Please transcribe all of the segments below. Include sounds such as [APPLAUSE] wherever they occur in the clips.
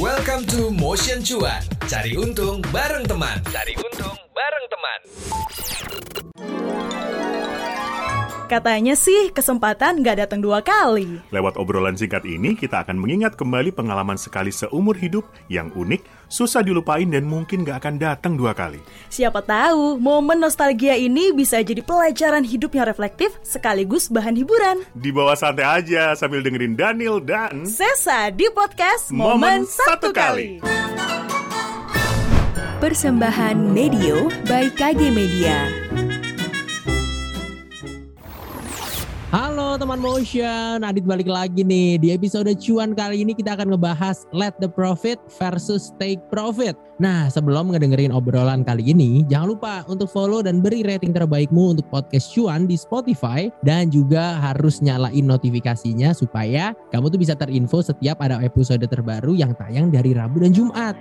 Welcome to Motion Cuan. Cari untung bareng teman. Cari untung bareng teman. Katanya sih kesempatan nggak datang dua kali. Lewat obrolan singkat ini, kita akan mengingat kembali pengalaman sekali seumur hidup yang unik, susah dilupain, dan mungkin gak akan datang dua kali. Siapa tahu momen nostalgia ini bisa jadi pelajaran hidup yang reflektif sekaligus bahan hiburan. Di bawah santai aja sambil dengerin Daniel dan Sesa di podcast Momen, Satu Kali. Persembahan Medio by KG Media. Teman motion, Adit balik lagi nih. Di episode cuan kali ini kita akan ngebahas let the profit versus take profit. Nah, sebelum ngedengerin obrolan kali ini, jangan lupa untuk follow dan beri rating terbaikmu untuk podcast cuan di Spotify dan juga harus nyalain notifikasinya supaya kamu tuh bisa terinfo setiap ada episode terbaru yang tayang dari Rabu dan Jumat.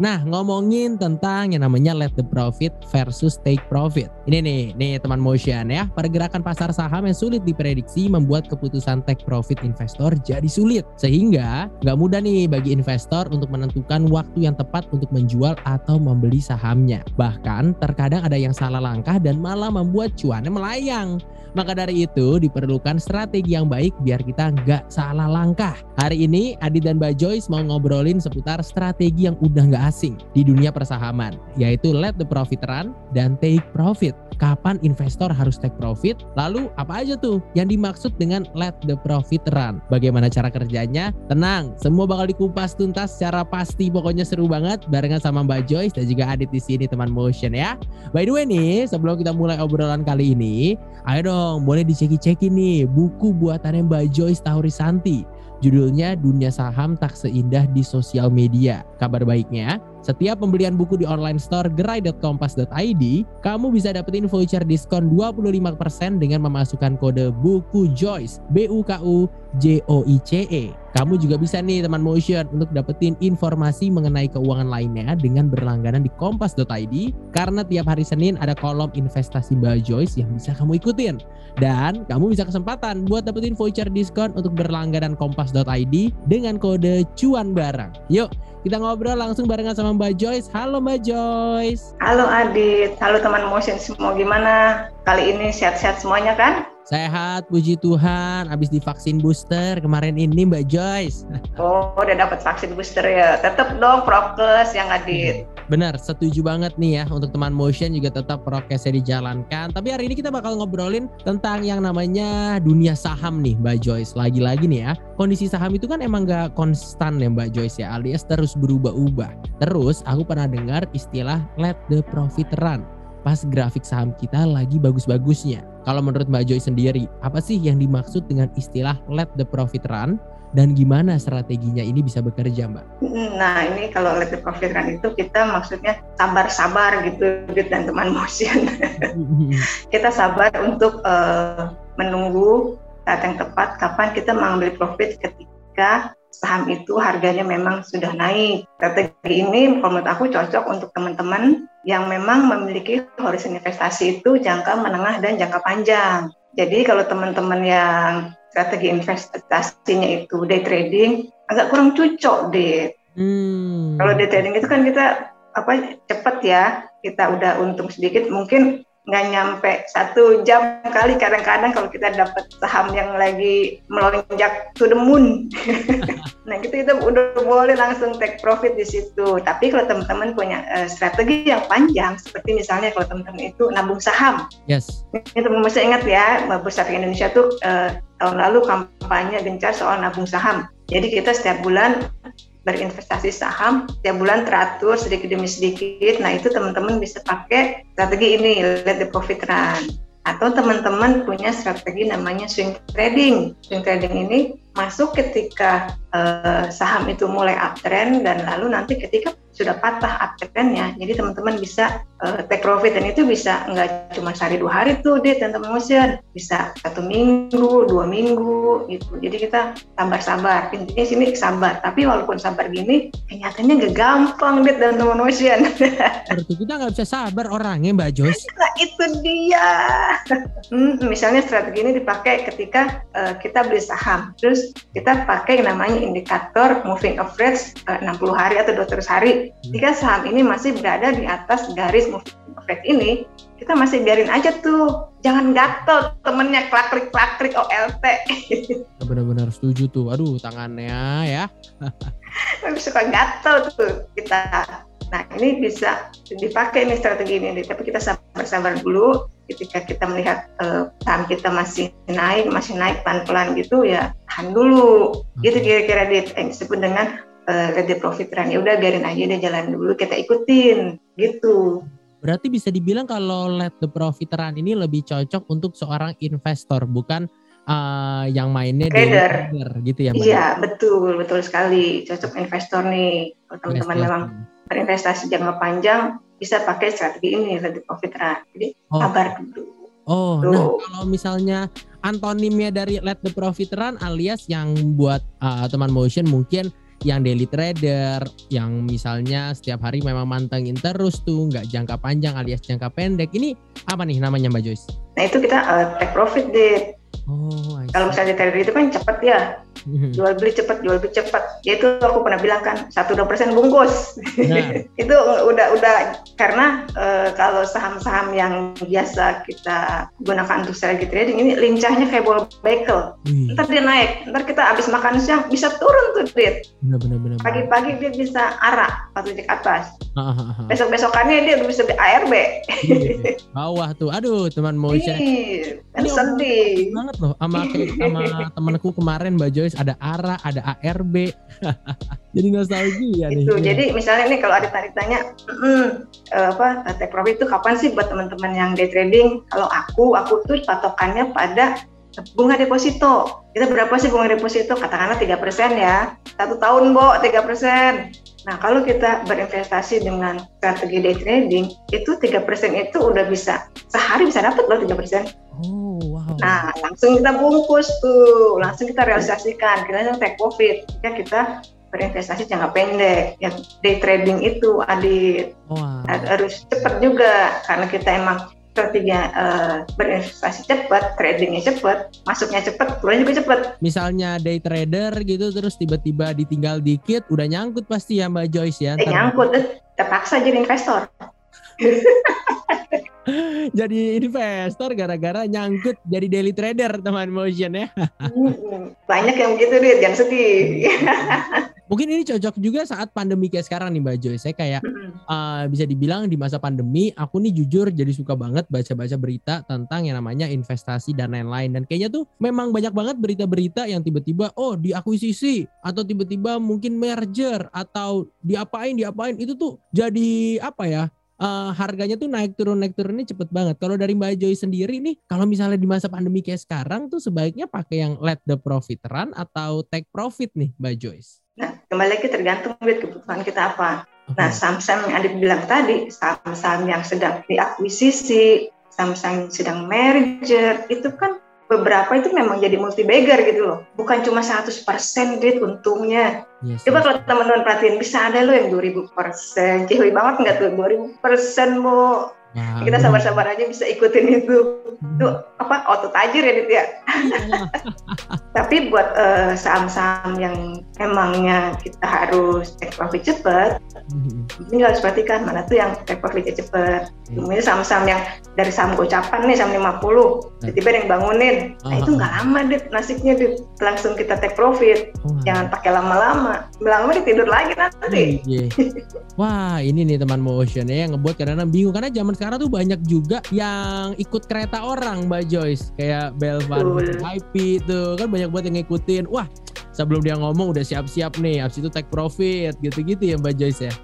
Nah, ngomongin tentang yang namanya let the profit versus take profit. Ini nih, nih teman motion ya. Pergerakan pasar saham yang sulit diprediksi membuat keputusan take profit investor jadi sulit. Sehingga nggak mudah nih bagi investor untuk menentukan waktu yang tepat untuk menjual atau membeli sahamnya. Bahkan terkadang ada yang salah langkah dan malah membuat cuannya melayang. Maka dari itu diperlukan strategi yang baik biar kita nggak salah langkah. Hari ini Adi dan Mbak Joyce mau ngobrolin seputar strategi yang udah nggak asing di dunia persahaman, yaitu let the profit run dan take profit. Kapan investor harus take profit? Lalu apa aja tuh yang dimaksud dengan let the profit run? Bagaimana cara kerjanya? Tenang, semua bakal dikupas tuntas secara pasti. Pokoknya seru banget barengan sama Mbak Joyce dan juga Adit di sini teman motion ya. By the way nih, sebelum kita mulai obrolan kali ini, ayo dong boleh diceki-ceki nih buku buatannya Mbak Joyce Taurisanti. Judulnya Dunia Saham Tak Seindah di Sosial Media. Kabar baiknya, setiap pembelian buku di online store gerai.kompas.id, kamu bisa dapetin voucher diskon 25% dengan memasukkan kode buku Joyce, B U K U J O I C E. Kamu juga bisa nih teman motion untuk dapetin informasi mengenai keuangan lainnya dengan berlangganan di kompas.id karena tiap hari Senin ada kolom investasi Mbak Joyce yang bisa kamu ikutin. Dan kamu bisa kesempatan buat dapetin voucher diskon untuk berlangganan kompas.id dengan kode cuan barang. Yuk, kita ngobrol langsung barengan sama Mbak Joyce. Halo Mbak Joyce. Halo Adit, halo teman motion semua gimana? Kali ini sehat-sehat semuanya kan? Sehat, puji Tuhan. Abis divaksin booster kemarin ini Mbak Joyce. Oh, udah dapat vaksin booster ya. Tetap dong prokes yang Adit. Benar, setuju banget nih ya untuk teman motion juga tetap prokesnya dijalankan. Tapi hari ini kita bakal ngobrolin tentang yang namanya dunia saham nih Mbak Joyce. Lagi-lagi nih ya, kondisi saham itu kan emang gak konstan ya Mbak Joyce ya, alias terus berubah-ubah. Terus aku pernah dengar istilah let the profit run pas grafik saham kita lagi bagus-bagusnya. Kalau menurut Mbak Joy sendiri, apa sih yang dimaksud dengan istilah let the profit run dan gimana strateginya ini bisa bekerja, Mbak? Nah, ini kalau let the profit run itu kita maksudnya sabar-sabar gitu, gitu dan teman motion. [LAUGHS] kita sabar untuk uh, menunggu saat yang tepat kapan kita mengambil profit ketika saham itu harganya memang sudah naik. Strategi ini menurut aku cocok untuk teman-teman yang memang memiliki horizon investasi itu jangka menengah dan jangka panjang. Jadi kalau teman-teman yang strategi investasinya itu day trading agak kurang cocok deh. Hmm. Kalau day trading itu kan kita apa cepat ya, kita udah untung sedikit mungkin nggak nyampe satu jam kali kadang-kadang kalau kita dapat saham yang lagi melonjak to the moon. [LAUGHS] nah gitu kita udah boleh langsung take profit di situ. Tapi kalau teman-teman punya uh, strategi yang panjang, seperti misalnya kalau teman-teman itu nabung saham. Yes. Ini teman-teman masih ingat ya, Bursa Efek Indonesia tuh uh, tahun lalu kampanye gencar soal nabung saham. Jadi kita setiap bulan berinvestasi saham tiap bulan teratur sedikit demi sedikit. Nah itu teman-teman bisa pakai strategi ini let the profit run. Atau teman-teman punya strategi namanya swing trading. Swing trading ini masuk ketika uh, saham itu mulai uptrend dan lalu nanti ketika sudah patah uptrendnya, jadi teman-teman bisa uh, take profit dan itu bisa nggak cuma sehari dua hari tuh deh teman-teman motion, bisa satu minggu, dua minggu gitu. Jadi kita sabar-sabar, intinya sini sabar. Tapi walaupun sabar gini, kenyataannya nggak gampang deh teman-teman motion. [LAUGHS] Berarti kita nggak bisa sabar orangnya Mbak Joyce. [LAUGHS] Nah itu dia. [LAUGHS] hmm, misalnya strategi ini dipakai ketika uh, kita beli saham, terus kita pakai namanya indikator moving average uh, 60 hari atau 200 hari. Jika saham ini masih berada di atas garis moving average ini, kita masih biarin aja tuh. Jangan gatel temennya klakrik klakrik OLT. Benar-benar setuju tuh. Aduh tangannya ya. [LAUGHS] suka gatel tuh kita. Nah ini bisa dipakai nih strategi ini, tapi kita sabar-sabar dulu. Ketika kita melihat uh, saham kita masih naik, masih naik pelan-pelan gitu ya tahan dulu. Gitu kira-kira yang disebut dengan uh, let the profit run. Ya udah biarin aja deh jalan dulu kita ikutin. Gitu. Berarti bisa dibilang kalau let the profit run ini lebih cocok untuk seorang investor bukan uh, yang mainnya trader. trader gitu ya Mbak? Iya betul betul sekali. Cocok investor nih. Kalau teman-teman memang berinvestasi jangka panjang bisa pakai strategi ini the profit run jadi oh. sabar dulu. Oh, Tuh. nah kalau misalnya antonimnya dari let the profit run alias yang buat uh, teman motion mungkin yang daily trader, yang misalnya setiap hari memang mantengin terus tuh, nggak jangka panjang alias jangka pendek. Ini apa nih namanya Mbak Joyce? Nah itu kita uh, take profit deh. Oh, kalau misalnya di trader itu kan cepet ya, hmm. jual beli cepet, jual beli cepet. Ya itu aku pernah bilang kan satu dua persen bungkus. Nah. [LAUGHS] itu udah udah karena uh, kalau saham-saham yang biasa kita gunakan untuk strategi trading ini lincahnya kayak bola bekel. Hmm. Ntar dia naik, ntar kita habis makan siang bisa turun tuh. Benar-benar. Pagi-pagi dia bisa arah atau ke atas. Besok besokannya dia udah bisa di ARB. Iya, bawah tuh, aduh teman mau Ini sedih banget loh sama sama [LAUGHS] temanku kemarin Mbak Joyce ada ARA, ada ARB. [LAUGHS] jadi nostalgia nih. Itu. Jadi misalnya nih kalau ada tarik tanya, mm, apa take profit itu kapan sih buat teman-teman yang day trading? Kalau aku, aku tuh patokannya pada bunga deposito. Kita berapa sih bunga deposito? Katakanlah tiga persen ya. Satu tahun, Bo, tiga persen. Nah, kalau kita berinvestasi dengan strategi day trading, itu tiga persen itu udah bisa sehari bisa dapat loh tiga persen. Oh, wow. Nah, langsung kita bungkus tuh, langsung kita realisasikan, kita langsung take profit. Ya kita berinvestasi jangka pendek, yang day trading itu adit wow. harus cepat juga karena kita emang strategi uh, berinvestasi cepat, tradingnya cepat, masuknya cepat, keluar juga cepat. Misalnya day trader gitu, terus tiba-tiba ditinggal dikit, udah nyangkut pasti ya Mbak Joyce ya? Eh, nyangkut, terpaksa jadi investor. [LAUGHS] jadi investor gara-gara nyangkut jadi daily trader teman motion ya. Banyak yang begitu deh, jangan sedih. [LAUGHS] Mungkin ini cocok juga saat pandemi kayak sekarang nih Mbak Joy. Saya kayak uh, bisa dibilang di masa pandemi aku nih jujur jadi suka banget baca-baca berita tentang yang namanya investasi dan lain-lain. Dan kayaknya tuh memang banyak banget berita-berita yang tiba-tiba oh diakuisisi atau tiba-tiba mungkin merger atau diapain diapain itu tuh jadi apa ya uh, harganya tuh naik turun naik turunnya cepet banget. Kalau dari Mbak Joy sendiri nih, kalau misalnya di masa pandemi kayak sekarang tuh sebaiknya pakai yang let the profit run atau take profit nih Mbak Joyce? Nah, kembali lagi tergantung duit kebutuhan kita apa. Okay. Nah, saham-saham yang ada bilang tadi, saham-saham yang sedang diakuisisi, saham-saham yang sedang merger, itu kan beberapa itu memang jadi multi bagger gitu loh. Bukan cuma 100% duit untungnya. Yes, Coba yes. kalau teman-teman perhatiin bisa ada loh yang 2000%. Cihoi banget nggak tuh 2000% Bu. Nah, kita sabar-sabar aja bisa ikutin itu. Hmm. Itu apa auto tajir ya, Dit ya. [LAUGHS] Tapi buat uh, saham-saham yang emangnya kita harus take profit cepat, hmm. Ini harus perhatikan mana tuh yang take profitnya cepat. Kemudian saham-saham yang dari saham gocapan nih saham 50, nah. tiba-tiba yang bangunin. Nah, itu nggak lama, Dit, nasibnya, Dit. Langsung kita take profit. Oh, Jangan pakai lama-lama. Lama tidur lagi nanti. Iya. Wah, ini nih teman motion ya yang ngebuat kadang-kadang bingung karena zaman sekarang tuh banyak juga yang ikut kereta orang Mbak Joyce kayak Belvan IP itu kan banyak buat yang ngikutin wah sebelum dia ngomong udah siap-siap nih habis itu take profit gitu-gitu ya Mbak Joyce ya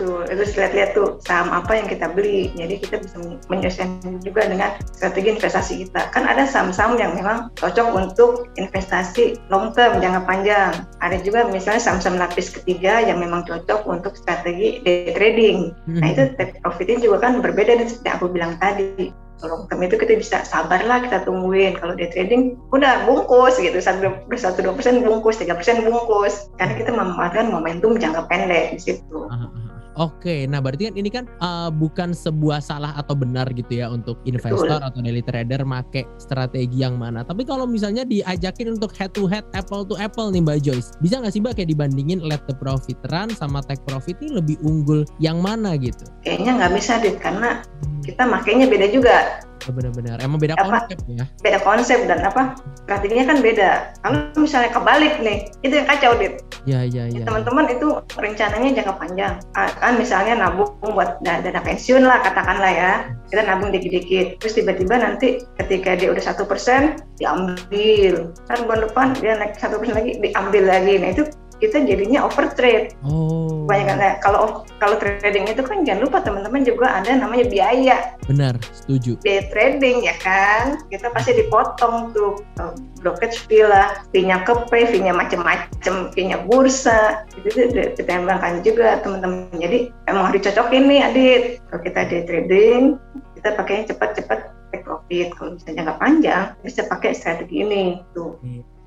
Betul, terus lihat-lihat tuh saham apa yang kita beli. Jadi kita bisa menyesuaikan juga dengan strategi investasi kita. Kan ada saham-saham yang memang cocok untuk investasi long term, jangka panjang. Ada juga misalnya saham-saham lapis ketiga yang memang cocok untuk strategi day trading. Nah Hmm. itu take profitnya juga kan berbeda dari seperti yang aku bilang tadi. Long term itu kita bisa sabar lah kita tungguin. Kalau day trading udah bungkus gitu satu satu dua persen bungkus tiga persen bungkus karena kita memanfaatkan momentum jangka pendek di situ. Ah, ah, ah. Oke, nah berarti kan ini kan uh, bukan sebuah salah atau benar gitu ya untuk investor atau daily trader make strategi yang mana. Tapi kalau misalnya diajakin untuk head to head, apple to apple nih Mbak Joyce, bisa nggak sih Mbak kayak dibandingin let the profit run sama take profit ini lebih unggul yang mana gitu? Kayaknya nggak bisa deh karena kita makainya beda juga, Oh, Benar-benar, emang beda Apa? konsep ya. beda konsep dan apa strateginya kan beda. Kalau misalnya kebalik nih, itu yang kacau dit. Ya, ya, ya. Teman-teman itu rencananya jangka panjang. Ah, Kan misalnya nabung buat da- dana pensiun lah katakanlah ya. Kita nabung dikit-dikit. Terus tiba-tiba nanti ketika dia udah satu persen diambil. Kan bulan depan dia naik satu persen lagi diambil lagi. Nah itu kita jadinya overtrade. Oh, Banyak kan? Kalau kalau trading itu kan jangan lupa teman-teman juga ada namanya biaya. benar, setuju. day trading ya kan? Kita pasti dipotong tuh uh, brokerage fee lah. Fee-nya ke pay fee-nya macem-macem fee-nya bursa. Itu ditembakkan juga teman-teman. Jadi emang harus dicocokin nih Adit. Kalau kita day trading kita pakainya cepat-cepat take profit. Kalau misalnya jangka panjang bisa pakai strategi ini tuh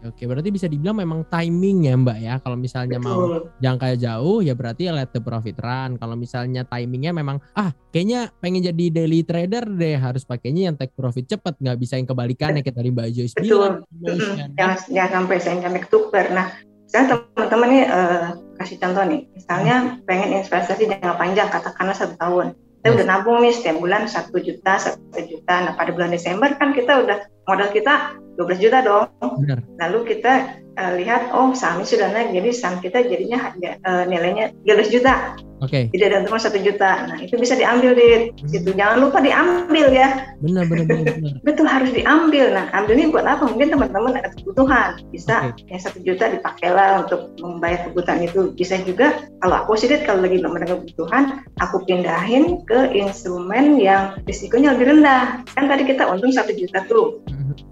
Oke, berarti bisa dibilang memang timing ya Mbak ya. Kalau misalnya mau betul jangka jauh ya berarti let the profit run. Kalau misalnya timingnya memang ah kayaknya pengen jadi daily trader deh harus pakainya yang take profit cepet nggak bisa yang kebalikannya kayak tadi Mbak Joyce Betul. bilang. Jangan jangan sampai saya sampai ketuker nah sekarang teman-teman nih eh, kasih contoh nih misalnya pengen investasi jangka panjang katakanlah satu tahun kita udah nabung nih setiap bulan satu juta satu juta nah pada bulan Desember kan kita udah modal kita 12 juta dong. Benar. lalu kita eh, lihat oh sahamnya sudah naik jadi saham kita jadinya harga eh, nilainya 13 juta. Oke, jadi ada untung satu juta. Nah itu bisa diambil di situ jangan lupa diambil ya. Benar benar benar [LAUGHS] benar. betul harus diambil. Nah ambilnya buat apa? Mungkin teman-teman ada kebutuhan. Bisa yang satu juta dipakailah untuk membayar kebutuhan itu. Bisa juga kalau aku sih kalau lagi belum ada kebutuhan aku pindahin ke instrumen yang risikonya lebih rendah. Kan tadi kita untung satu juta tuh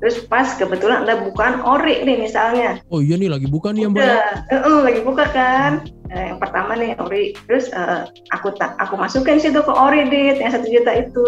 terus pas kebetulan ada bukaan ori nih misalnya. Oh iya nih lagi buka nih ya Mbak. eh, eh, lagi buka kan. Eh, yang pertama nih ori. Terus eh, aku tak aku masukin situ ke ori dit yang satu juta itu.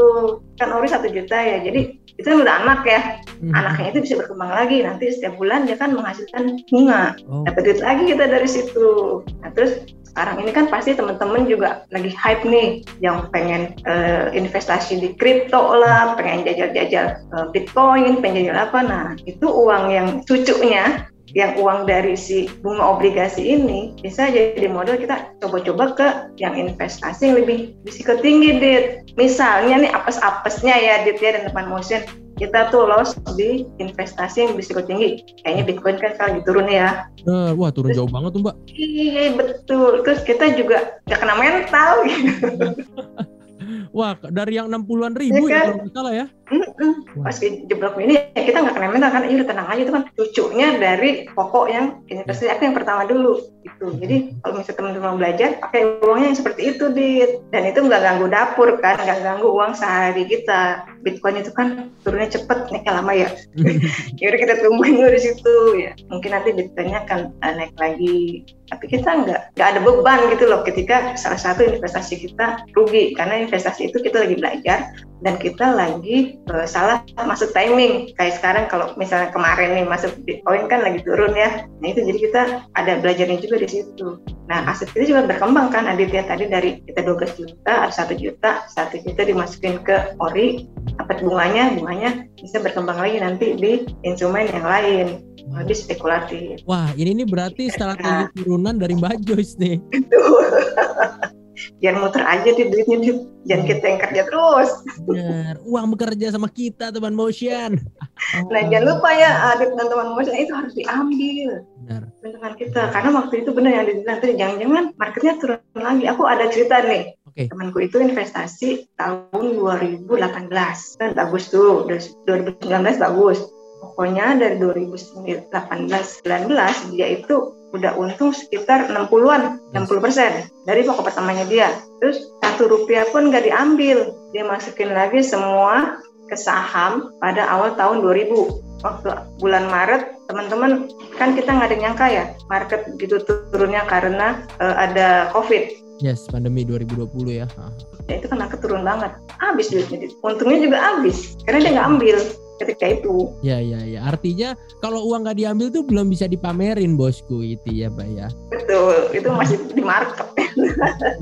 Kan ori satu juta ya jadi itu kan udah anak ya. Mhm. anaknya itu bisa berkembang lagi. Nanti setiap bulan dia kan menghasilkan bunga. Oh, dapat duit lagi kita dari situ. Nah terus sekarang ini kan pasti teman-teman juga lagi hype nih yang pengen eh, investasi di kripto lah pengen jajal-jajal eh, bitcoin pengen jajal apa. Nah itu uang yang cucunya yang uang dari si bunga obligasi ini bisa jadi modal kita coba-coba ke yang investasi yang lebih risiko tinggi dit. Misalnya nih apes-apesnya ya dit ya dan teman motion kita tuh loss di investasi yang risiko tinggi kayaknya bitcoin kan sekarang lagi turun ya benar. Wah turun jauh banget tuh Mbak. iya betul terus kita juga gak kena mental gitu [LAUGHS] Wah dari yang 60-an ribu Iya ya kan? kalau nggak salah ya. Mm-mm. pas jeblok ini ya kita nggak kena mental kan. Iya udah tenang aja. Itu kan cucunya dari pokok yang investasi aku yang pertama dulu gitu. Jadi kalau misalnya teman-teman belajar pakai uangnya yang seperti itu dit. Dan itu nggak ganggu dapur kan nggak ganggu uang sehari kita. Bitcoin itu kan turunnya cepet naiknya lama ya. [LAUGHS] Ya udah kita tungguin dulu di situ ya. Mungkin nanti bitcoinnya akan uh, naik lagi. Tapi kita nggak nggak ada beban gitu loh ketika salah satu investasi kita rugi. Karena investasi itu kita lagi belajar dan kita lagi uh, salah masuk timing. Kayak sekarang kalau misalnya kemarin nih masuk bitcoin kan lagi turun ya. Nah itu jadi kita ada belajarnya juga di situ. Nah aset kita juga berkembang kan Aditya? Tadi dari kita 12 juta ada satu juta satu juta dimasukin ke ori. Dapat bunganya bunganya bisa berkembang lagi nanti di instrumen yang lain. Lebih spekulatif. Wah ini nih berarti strategi turunan dari Mbak Joyce nih. Tuh. [LAUGHS] jangan muter aja di duitnya Dit. jangan kita yang kerja terus Benar. Uang bekerja sama kita teman motion. [LAUGHS] nah jangan lupa ya Adit dan teman motion itu harus diambil Benar. dengan kita karena waktu itu benar yang dibilang tadi jangan-jangan marketnya turun lagi aku ada cerita nih Oke. temanku itu investasi tahun 2018 kan bagus tuh Udah 2019 bagus pokoknya dari 2018 19 dia itu udah untung sekitar 60-an, 60 persen dari pokok pertamanya dia. Terus satu rupiah pun nggak diambil, dia masukin lagi semua ke saham pada awal tahun 2000. Waktu bulan Maret, teman-teman kan kita nggak ada yang nyangka ya market gitu turunnya karena uh, ada COVID. Yes, pandemi 2020 ya. Ya itu kena keturun banget. Habis duitnya. Untungnya juga habis karena dia nggak ambil ketika itu. Ya ya ya. Artinya kalau uang nggak diambil tuh belum bisa dipamerin bosku itu ya, Mbak ya. Betul. Itu masih di market.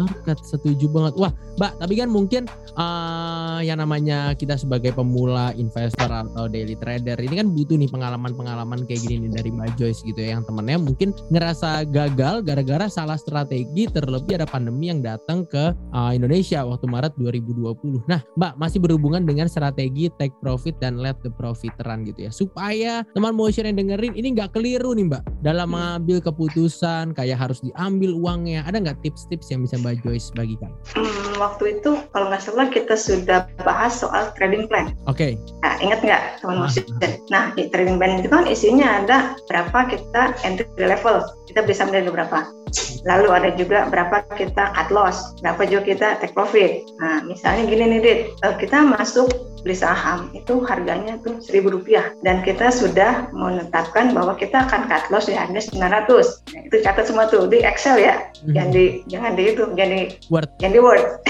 market setuju banget. Wah, Mbak, tapi kan mungkin uh, yang namanya kita sebagai pemula investor atau daily trader ini kan butuh nih pengalaman-pengalaman kayak gini nih dari Mbak Joyce gitu ya yang temennya mungkin ngerasa gagal gara-gara salah strategi terlebih ada pandemi yang datang ke uh, Indonesia waktu Maret 2020. Nah, Mbak masih berhubungan dengan strategi take profit dan let the profit run gitu ya supaya teman motion yang dengerin ini nggak keliru nih Mbak dalam mengambil keputusan kayak harus diambil uangnya. Ada nggak tips-tips yang bisa Mbak Joyce bagikan? Hmm, waktu itu kalau nggak salah kita sudah bahas soal trading plan. Oke. Okay. Nah, ingat nggak teman motion? Nah, di trading plan itu kan isinya ada berapa kita entry level, kita bisa ambil berapa. Lalu ada juga berapa kita cut loss, berapa juga kita take profit. Nah, misalnya gini nih, Dit, eh, kita masuk beli saham itu harganya tuh seribu rupiah dan kita sudah menetapkan bahwa kita akan cut loss di harga 900 nah, itu catat semua tuh di Excel ya hmm. jangan di jangan di itu jangan di Word jangan di Word [LAUGHS]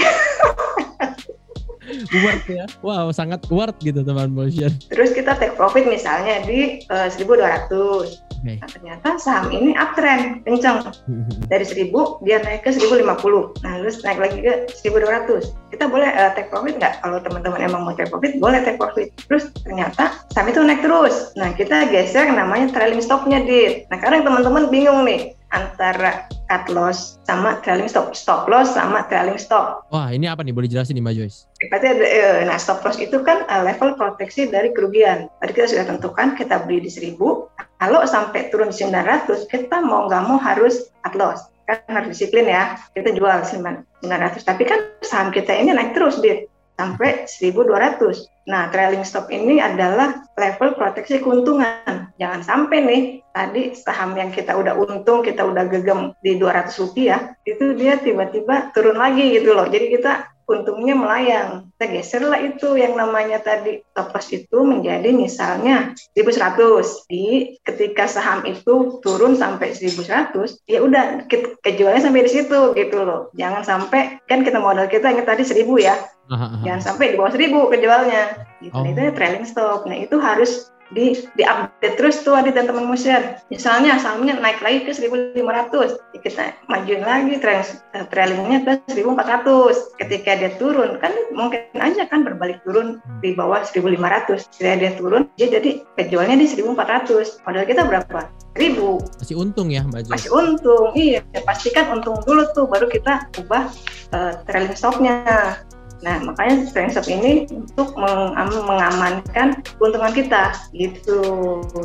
worth ya. Wow, sangat worth gitu teman motion. Terus kita take profit misalnya di uh, 1200. Okay. Nah, ternyata saham ini uptrend kencang. Dari 1000 dia naik ke 1050. Nah, terus naik lagi ke 1200. Kita boleh uh, take profit nggak? Kalau teman-teman emang mau take profit, boleh take profit. Terus ternyata saham itu naik terus. Nah, kita geser namanya trailing stopnya, Dit. Nah, sekarang teman-teman bingung nih antara cut loss sama trailing stop, stop loss sama trailing stop. Wah, ini apa nih? Boleh jelasin nih Mbak Joyce? Berarti ada, eh, nah stop loss itu kan eh, level proteksi dari kerugian. Tadi kita sudah tentukan kita beli di 1000, kalau sampai turun di 900, kita mau nggak mau harus cut loss. Kan harus disiplin ya, kita jual 900. Tapi kan saham kita ini naik terus, Dit sampai 1200. Nah, trailing stop ini adalah level proteksi keuntungan. Jangan sampai nih, tadi saham yang kita udah untung, kita udah gegem di 200 rupiah, itu dia tiba-tiba turun lagi gitu loh. Jadi kita untungnya melayang. Kita geser lah itu yang namanya tadi stop loss itu menjadi misalnya 1100. Di ketika saham itu turun sampai 1100, ya udah kejualnya sampai di situ gitu loh. Jangan sampai kan kita modal kita yang tadi 1000 ya Jangan sampai di bawah seribu kejualnya. Gitu. Oh. Itu trailing stop. Nah itu harus di di update terus tuh ada dan teman musir. Misalnya sahamnya naik lagi ke 1500, ya kita majuin lagi trailing, eh, trailingnya ke 1400. Ketika dia turun kan mungkin aja kan berbalik turun di bawah 1500. Ketika dia turun dia jadi kejualnya di 1400. Modal kita berapa? ribu masih untung ya Mbak Masih untung, iya. Pastikan untung dulu tuh, baru kita ubah uh, trailing stopnya. Nah, makanya stop ini untuk mengamankan keuntungan kita gitu.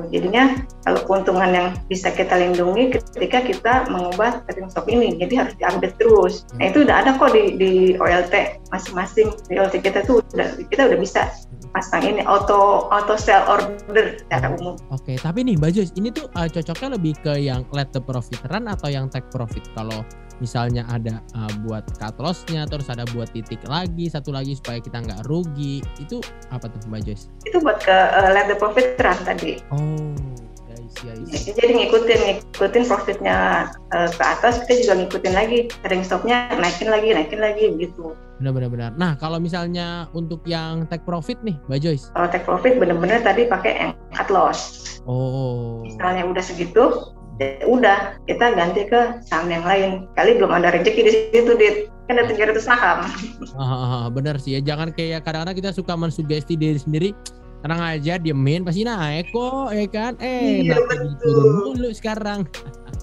Jadinya kalau keuntungan yang bisa kita lindungi ketika kita mengubah trading stop ini, jadi harus diupdate terus. Nah, itu udah ada kok di, di OLT masing-masing di OLT kita tuh udah kita udah bisa pasang ini auto auto sell order secara umum. Oke, tapi nih Mbak Joyce, ini tuh uh, cocoknya lebih ke yang let the profit run atau yang take profit kalau misalnya ada uh, buat cut lossnya terus ada buat titik lagi satu lagi supaya kita nggak rugi itu apa tuh Mbak Joyce? Itu buat ke uh, let the profit run tadi. Oh. Ya, Jadi ngikutin ngikutin profitnya uh, ke atas kita juga ngikutin lagi trading stopnya naikin lagi naikin lagi gitu. Benar-benar benar. Nah kalau misalnya untuk yang take profit nih Mbak Joyce? Kalau take profit benar-benar tadi pakai yang cut loss. Oh. Misalnya udah segitu ya udah kita ganti ke saham yang lain. Kali belum ada rezeki di situ dit. Kan ada 300 saham. Ah, bener sih ya. Jangan kayak kadang-kadang kita suka mensugesti diri sendiri. Tenang aja diemin pasti naik kok ya kan? Eh iya, turun dulu sekarang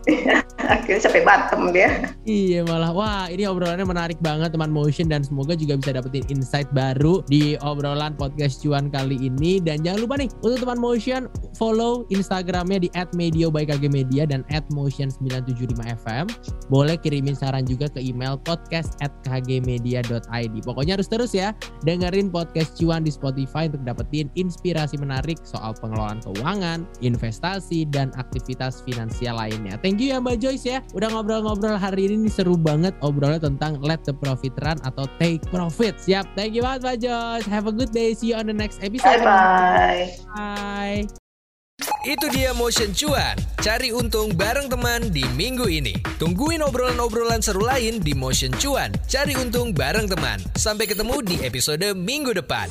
[LAUGHS] akhirnya sampai bottom dia. Iya malah. Wah ini obrolannya menarik banget teman motion dan semoga juga bisa dapetin insight baru di obrolan podcast cuan kali ini. Dan jangan lupa nih untuk teman motion follow instagramnya di @medio by KG Media dan @motion975fm. Boleh kirimin saran juga ke email podcast at kgmedia.id pokoknya harus terus ya dengerin podcast cuan di Spotify untuk dapetin inspirasi menarik soal pengelolaan keuangan investasi dan aktivitas finansial lainnya. Thank Thank you ya Mbak Joyce ya. Udah ngobrol-ngobrol hari ini seru banget obrolnya tentang let the profit run atau take profit. Siap. Thank you banget Mbak Joyce. Have a good day. See you on the next episode. Bye-bye. Bye. Itu dia Motion Cuan. Cari untung bareng teman di minggu ini. Tungguin obrolan-obrolan seru lain di Motion Cuan. Cari untung bareng teman. Sampai ketemu di episode minggu depan.